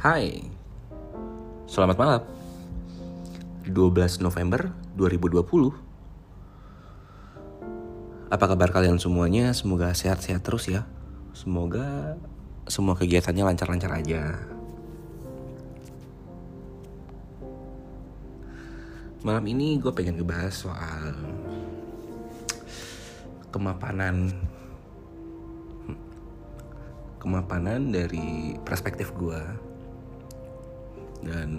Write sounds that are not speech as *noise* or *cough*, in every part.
Hai, selamat malam. 12 November 2020 Apa kabar kalian semuanya? Semoga sehat-sehat terus ya. Semoga semua kegiatannya lancar-lancar aja. Malam ini gue pengen ngebahas soal Kemapanan. Kemapanan dari perspektif gue dan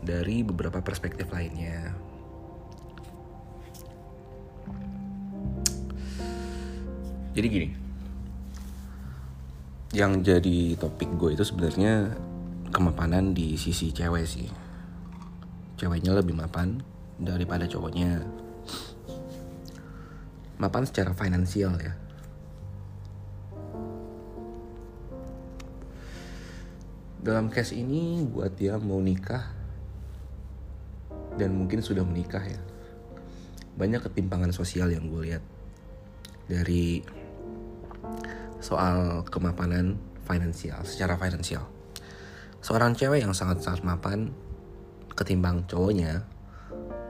dari beberapa perspektif lainnya. Jadi gini, yang jadi topik gue itu sebenarnya kemapanan di sisi cewek sih. Ceweknya lebih mapan daripada cowoknya. Mapan secara finansial ya. Dalam case ini buat dia mau nikah dan mungkin sudah menikah ya. Banyak ketimpangan sosial yang gue lihat. Dari soal kemapanan finansial secara finansial. Seorang cewek yang sangat-sangat mapan ketimbang cowoknya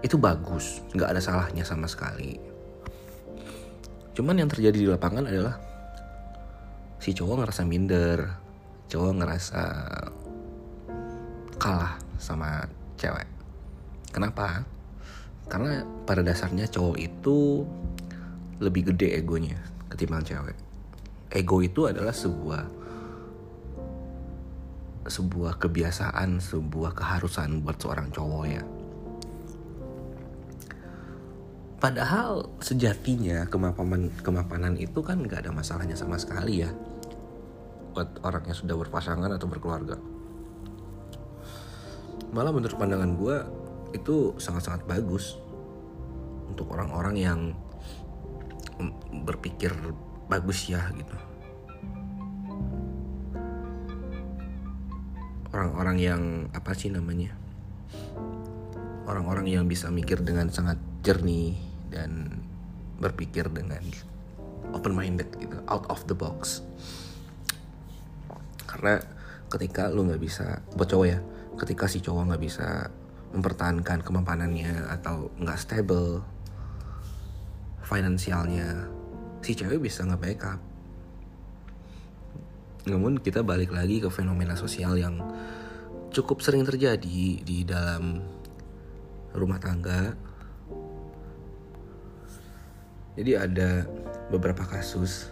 itu bagus. Nggak ada salahnya sama sekali. Cuman yang terjadi di lapangan adalah si cowok ngerasa minder cowok ngerasa kalah sama cewek. Kenapa? Karena pada dasarnya cowok itu lebih gede egonya ketimbang cewek. Ego itu adalah sebuah sebuah kebiasaan, sebuah keharusan buat seorang cowok ya. Padahal sejatinya kemapanan kemapanan itu kan nggak ada masalahnya sama sekali ya buat orang yang sudah berpasangan atau berkeluarga. Malah menurut pandangan gue itu sangat-sangat bagus untuk orang-orang yang berpikir bagus ya gitu. Orang-orang yang apa sih namanya? Orang-orang yang bisa mikir dengan sangat jernih dan berpikir dengan open minded gitu, out of the box karena ketika lu nggak bisa buat cowok ya ketika si cowok nggak bisa mempertahankan kemampanannya atau nggak stable finansialnya si cewek bisa nggak backup namun kita balik lagi ke fenomena sosial yang cukup sering terjadi di dalam rumah tangga. Jadi ada beberapa kasus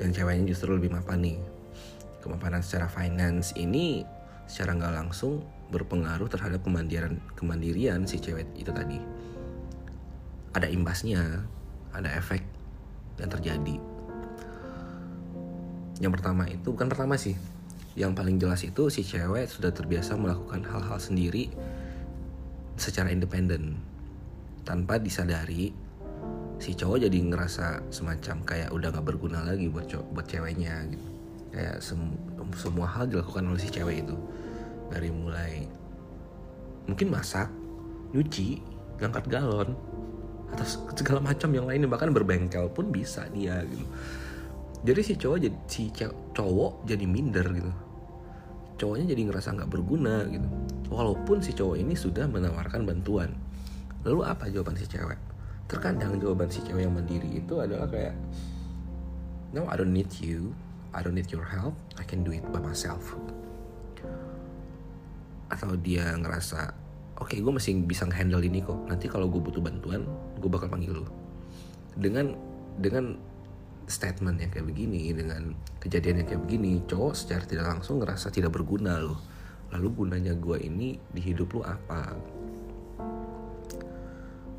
yang ceweknya justru lebih mapan nih kemapanan secara finance ini secara nggak langsung berpengaruh terhadap kemandirian kemandirian si cewek itu tadi. Ada imbasnya ada efek yang terjadi. Yang pertama itu bukan pertama sih. Yang paling jelas itu si cewek sudah terbiasa melakukan hal-hal sendiri secara independen. Tanpa disadari si cowok jadi ngerasa semacam kayak udah gak berguna lagi buat buat ceweknya gitu kayak sem semua hal dilakukan oleh si cewek itu. Dari mulai mungkin masak nyuci ngangkat galon atau segala macam yang lainnya. Bahkan berbengkel pun bisa dia gitu. Jadi si cowok jadi si cowok jadi minder gitu. Cowoknya jadi ngerasa nggak berguna gitu. Walaupun si cowok ini sudah menawarkan bantuan. Lalu apa jawaban si cewek? Terkadang jawaban si cewek yang mandiri itu adalah kayak no I don't need you I don't need your help, I can do it by myself. Atau dia ngerasa, oke okay, gue masih bisa handle ini kok. Nanti kalau gue butuh bantuan, gue bakal panggil lo. Dengan dengan statement yang kayak begini, dengan kejadian yang kayak begini, cowok secara tidak langsung ngerasa tidak berguna loh. Lalu gunanya gue ini di hidup lo apa?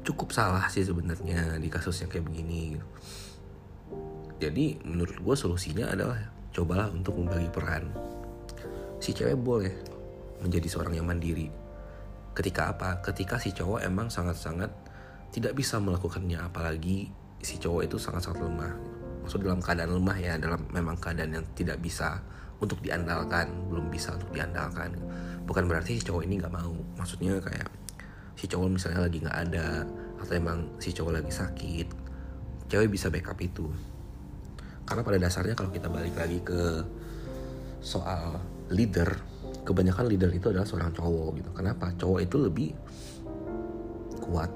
Cukup salah sih sebenarnya di kasus yang kayak begini jadi menurut gue solusinya adalah cobalah untuk membagi peran. Si cewek boleh menjadi seorang yang mandiri. Ketika apa? Ketika si cowok emang sangat-sangat tidak bisa melakukannya apalagi si cowok itu sangat-sangat lemah. Maksud dalam keadaan lemah ya dalam memang keadaan yang tidak bisa untuk diandalkan belum bisa untuk diandalkan. Bukan berarti si cowok ini nggak mau. Maksudnya kayak si cowok misalnya lagi nggak ada atau emang si cowok lagi sakit cewek bisa backup itu karena pada dasarnya kalau kita balik lagi ke soal leader kebanyakan leader itu adalah seorang cowok gitu. Kenapa? Cowok itu lebih kuat.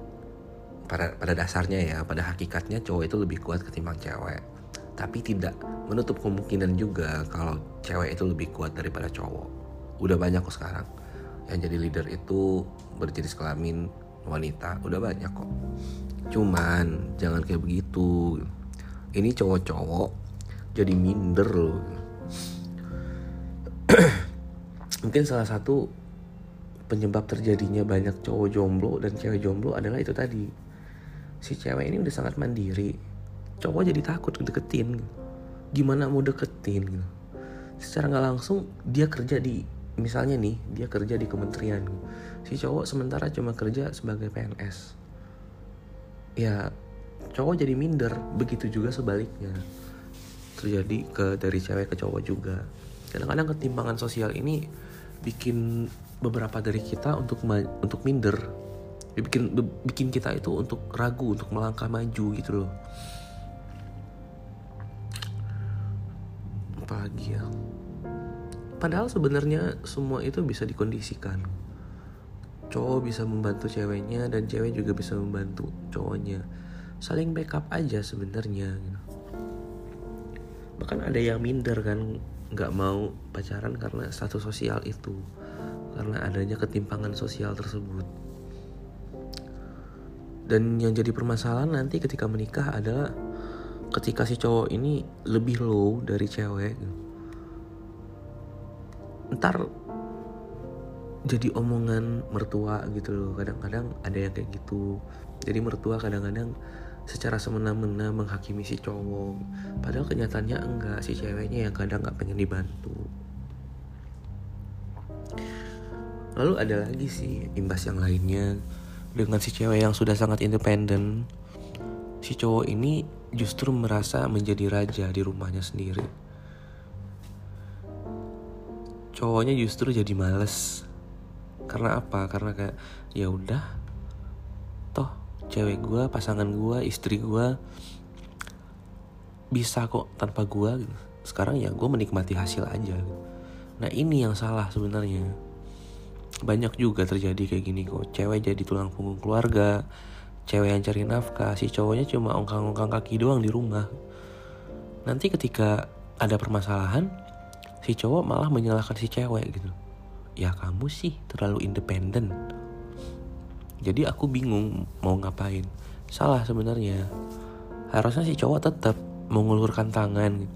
Pada pada dasarnya ya pada hakikatnya cowok itu lebih kuat ketimbang cewek. Tapi tidak menutup kemungkinan juga kalau cewek itu lebih kuat daripada cowok. Udah banyak kok sekarang. Yang jadi leader itu berjenis kelamin wanita udah banyak kok. Cuman jangan kayak begitu. Ini cowok-cowok jadi minder loh. *clears throat* Mungkin salah satu penyebab terjadinya banyak cowok jomblo dan cewek jomblo adalah itu tadi. Si cewek ini udah sangat mandiri. Cowok jadi takut deketin. Gimana mau deketin? Secara nggak langsung dia kerja di misalnya nih dia kerja di kementerian. Si cowok sementara cuma kerja sebagai PNS ya cowok jadi minder. Begitu juga sebaliknya terjadi ke dari cewek ke cowok juga. Kadang-kadang ketimpangan sosial ini bikin beberapa dari kita untuk untuk minder. Bikin bikin kita itu untuk ragu untuk melangkah maju gitu loh. Apalagi ya? Padahal sebenarnya semua itu bisa dikondisikan. Cowok bisa membantu ceweknya dan cewek juga bisa membantu cowoknya. Saling backup aja sebenarnya gitu. Bahkan ada yang minder kan nggak mau pacaran karena status sosial itu. Karena adanya ketimpangan sosial tersebut. Dan yang jadi permasalahan nanti ketika menikah adalah ketika si cowok ini lebih low dari cewek ntar jadi omongan mertua gitu loh. Kadang-kadang ada yang kayak gitu. Jadi mertua kadang-kadang secara semena-mena menghakimi si cowok. Padahal kenyataannya enggak si ceweknya yang kadang nggak pengen dibantu. Lalu ada lagi sih imbas yang lainnya. Dengan si cewek yang sudah sangat independen si cowok ini justru merasa menjadi raja di rumahnya sendiri. Cowoknya justru jadi males. Karena apa? Karena kayak ya udah cewek gue pasangan gue istri gue bisa kok tanpa gue gitu. sekarang ya gue menikmati hasil aja gitu. nah ini yang salah sebenarnya. Banyak juga terjadi kayak gini kok. Cewek jadi tulang punggung keluarga cewek yang cari nafkah si cowoknya cuma ongkang-ongkang kaki doang di rumah. Nanti ketika ada permasalahan si cowok malah menyalahkan si cewek gitu. Ya kamu sih terlalu independen jadi aku bingung mau ngapain. Salah sebenarnya. Harusnya si cowok tetap mengulurkan tangan.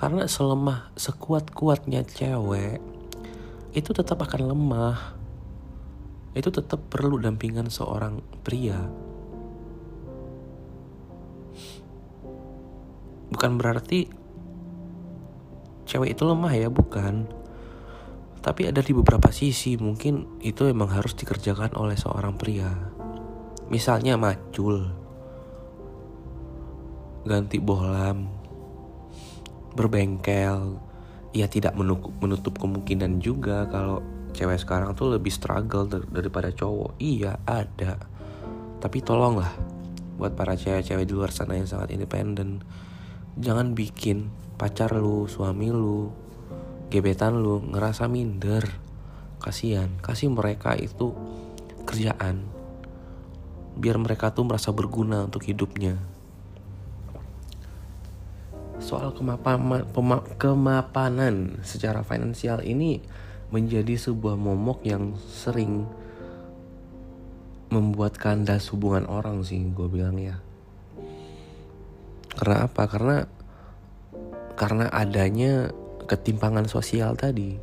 Karena selemah sekuat kuatnya cewek itu tetap akan lemah. Itu tetap perlu dampingan seorang pria. Bukan berarti cewek itu lemah ya bukan tapi ada di beberapa sisi mungkin itu emang harus dikerjakan oleh seorang pria. Misalnya macul, ganti bohlam, berbengkel. Ya tidak menutup kemungkinan juga kalau cewek sekarang tuh lebih struggle daripada cowok. Iya ada. Tapi tolonglah buat para cewek-cewek di luar sana yang sangat independen. Jangan bikin pacar lu, suami lu, gebetan lu ngerasa minder. Kasihan kasih mereka itu kerjaan. Biar mereka tuh merasa berguna untuk hidupnya. Soal kemapanan, kemapanan secara finansial ini menjadi sebuah momok yang sering membuat kandas hubungan orang sih gue bilang ya. Karena apa? Karena karena adanya ketimpangan sosial tadi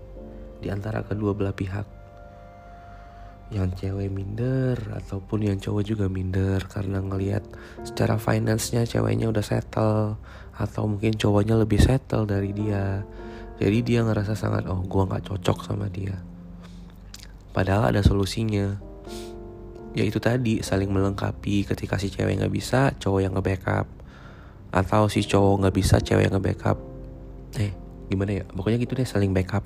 di antara kedua belah pihak. Yang cewek minder ataupun yang cowok juga minder karena ngelihat secara finance-nya ceweknya udah settle atau mungkin cowoknya lebih settle dari dia. Jadi dia ngerasa sangat oh gue nggak cocok sama dia. Padahal ada solusinya. Yaitu tadi saling melengkapi ketika si cewek nggak bisa cowok yang nge-backup atau si cowok nggak bisa cewek yang nge-backup. Eh gimana ya pokoknya gitu deh saling backup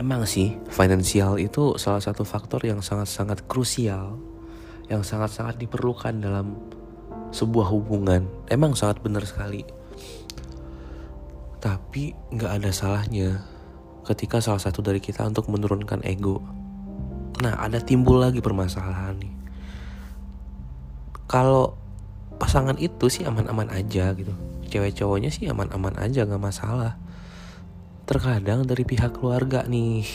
emang sih finansial itu salah satu faktor yang sangat-sangat krusial yang sangat-sangat diperlukan dalam sebuah hubungan emang sangat benar sekali Tapi nggak ada salahnya ketika salah satu dari kita untuk menurunkan ego. Nah, ada timbul lagi permasalahan nih. Kalau pasangan itu sih aman-aman aja gitu. Cewek cowoknya sih aman-aman aja gak masalah. Terkadang dari pihak keluarga nih,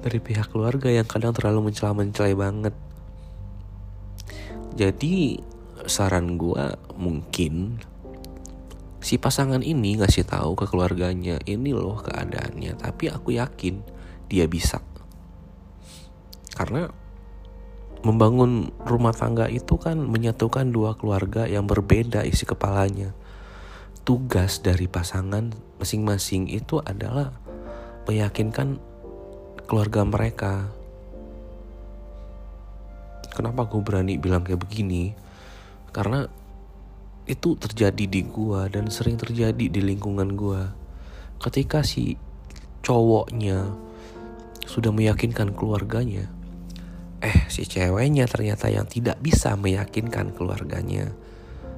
dari pihak keluarga yang kadang terlalu mencela-mencelai banget. Jadi saran gue mungkin si pasangan ini ngasih tahu ke keluarganya ini loh keadaannya tapi aku yakin dia bisa karena membangun rumah tangga itu kan menyatukan dua keluarga yang berbeda isi kepalanya tugas dari pasangan masing-masing itu adalah meyakinkan keluarga mereka kenapa aku berani bilang kayak begini karena itu terjadi di gua dan sering terjadi di lingkungan gua. Ketika si cowoknya sudah meyakinkan keluarganya, eh si ceweknya ternyata yang tidak bisa meyakinkan keluarganya.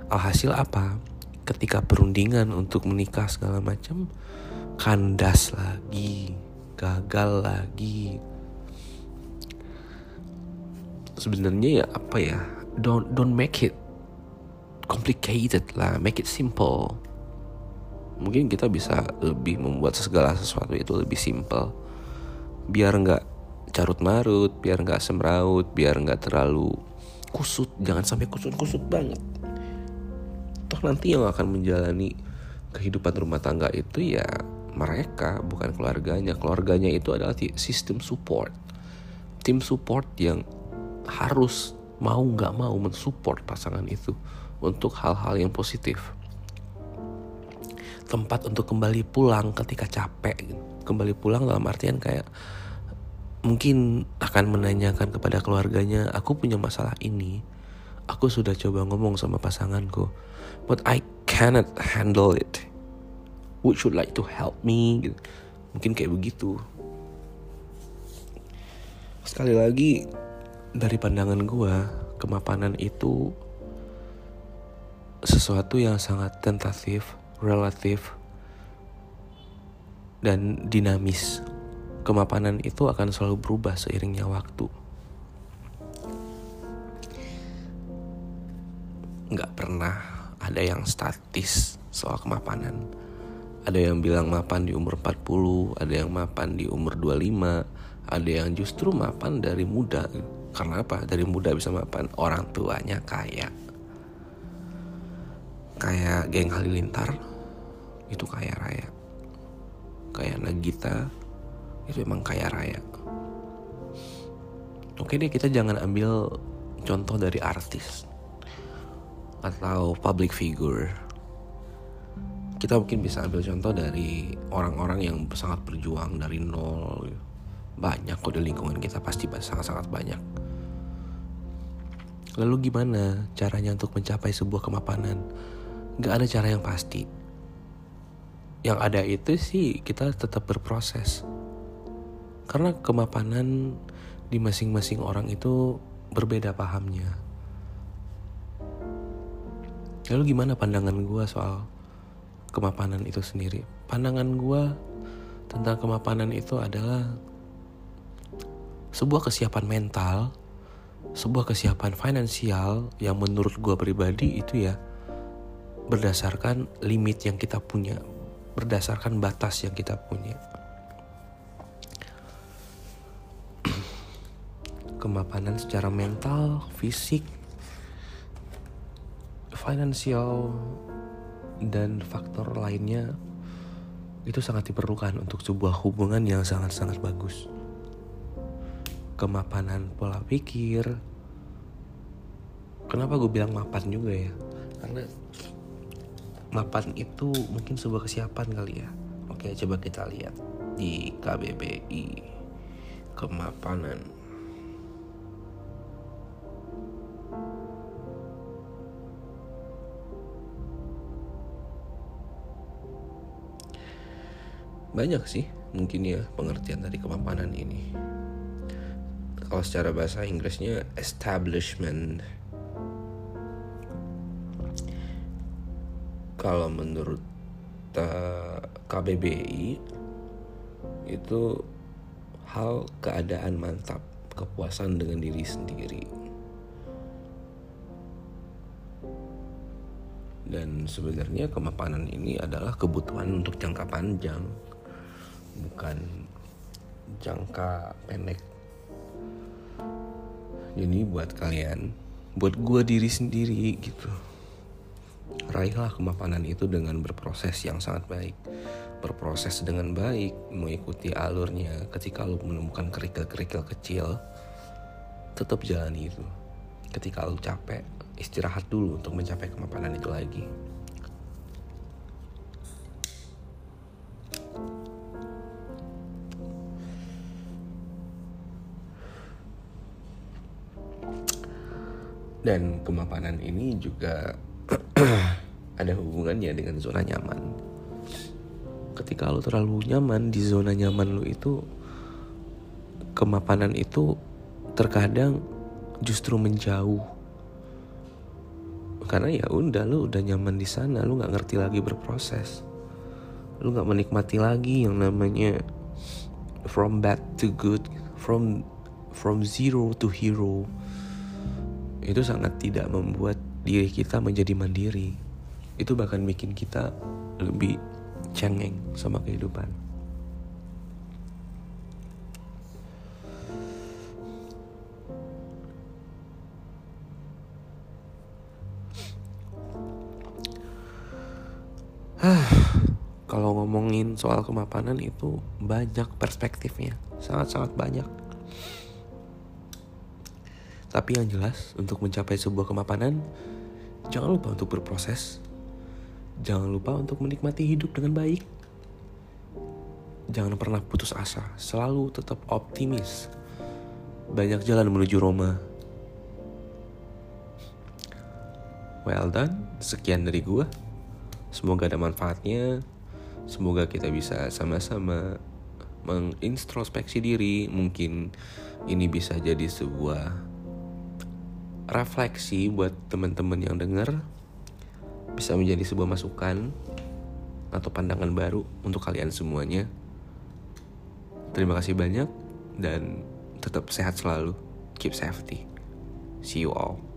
Alhasil apa? Ketika perundingan untuk menikah segala macam, kandas lagi, gagal lagi. Sebenarnya ya apa ya? Don't don't make it complicated lah make it simple mungkin kita bisa lebih membuat segala sesuatu itu lebih simple biar nggak carut marut biar nggak semraut biar nggak terlalu kusut jangan sampai kusut kusut banget toh nanti yang akan menjalani kehidupan rumah tangga itu ya mereka bukan keluarganya keluarganya itu adalah sistem support tim support yang harus mau nggak mau mensupport pasangan itu untuk hal-hal yang positif. Tempat untuk kembali pulang ketika capek. Kembali pulang dalam artian kayak mungkin akan menanyakan kepada keluarganya, aku punya masalah ini. Aku sudah coba ngomong sama pasanganku, but I cannot handle it. Would you like to help me? Gitu. Mungkin kayak begitu. Sekali lagi, dari pandangan gue, kemapanan itu sesuatu yang sangat tentatif, relatif, dan dinamis. Kemapanan itu akan selalu berubah seiringnya waktu. Nggak pernah ada yang statis soal kemapanan. Ada yang bilang mapan di umur 40, ada yang mapan di umur 25, ada yang justru mapan dari muda. Karena apa? Dari muda bisa mapan, orang tuanya kaya kayak geng halilintar itu kaya raya kayak Nagita itu emang kaya raya oke deh kita jangan ambil contoh dari artis atau public figure kita mungkin bisa ambil contoh dari orang-orang yang sangat berjuang dari nol. Banyak kok di lingkungan kita pasti sangat-sangat banyak. Lalu gimana caranya untuk mencapai sebuah kemapanan? Nggak ada cara yang pasti. Yang ada itu sih kita tetap berproses. Karena kemapanan di masing-masing orang itu berbeda pahamnya lalu gimana pandangan gue soal kemapanan itu sendiri pandangan gue tentang kemapanan itu adalah sebuah kesiapan mental sebuah kesiapan finansial yang menurut gue pribadi itu ya berdasarkan limit yang kita punya, berdasarkan batas yang kita punya. *clears throat* Kemapanan secara mental, fisik, finansial, dan faktor lainnya itu sangat diperlukan untuk sebuah hubungan yang sangat-sangat bagus. Kemapanan pola pikir. Kenapa gue bilang mapan juga ya? Karena mapan itu mungkin sebuah kesiapan kali ya. Oke, coba kita lihat di KBBI kemapanan. Banyak sih mungkin ya pengertian dari kemapanan ini. Kalau secara bahasa Inggrisnya establishment kalau menurut kata KBBI itu hal keadaan mantap, kepuasan dengan diri sendiri. Dan sebenarnya kemapanan ini adalah kebutuhan untuk jangka panjang, bukan jangka pendek. Jadi buat kalian, buat gue diri sendiri gitu. Raihlah kemapanan itu dengan berproses yang sangat baik. Berproses dengan baik mengikuti alurnya. Ketika lu menemukan kerikil-kerikil kecil tetap jalani itu. Ketika lu capek istirahat dulu untuk mencapai kemapanan itu lagi dan kemapanan ini juga *clears throat* ada hubungannya dengan zona nyaman. Ketika lo terlalu nyaman di zona nyaman lo itu, kemapanan itu terkadang justru menjauh. Karena ya udah lo udah nyaman di sana, lo nggak ngerti lagi berproses. Lo nggak menikmati lagi yang namanya from bad to good, from from zero to hero. Itu sangat tidak membuat diri kita menjadi mandiri. Itu bahkan bikin kita lebih cengeng sama kehidupan. Kalau ngomongin soal kemapanan itu banyak perspektifnya, sangat-sangat banyak. Tapi yang jelas, untuk mencapai sebuah kemapanan, jangan lupa untuk berproses. Jangan lupa untuk menikmati hidup dengan baik. Jangan pernah putus asa, selalu tetap optimis. Banyak jalan menuju Roma. Well done, sekian dari gua. Semoga ada manfaatnya. Semoga kita bisa sama-sama mengintrospeksi diri. Mungkin ini bisa jadi sebuah refleksi buat teman-teman yang dengar bisa menjadi sebuah masukan atau pandangan baru untuk kalian semuanya. Terima kasih banyak dan tetap sehat selalu. Keep safety. See you all.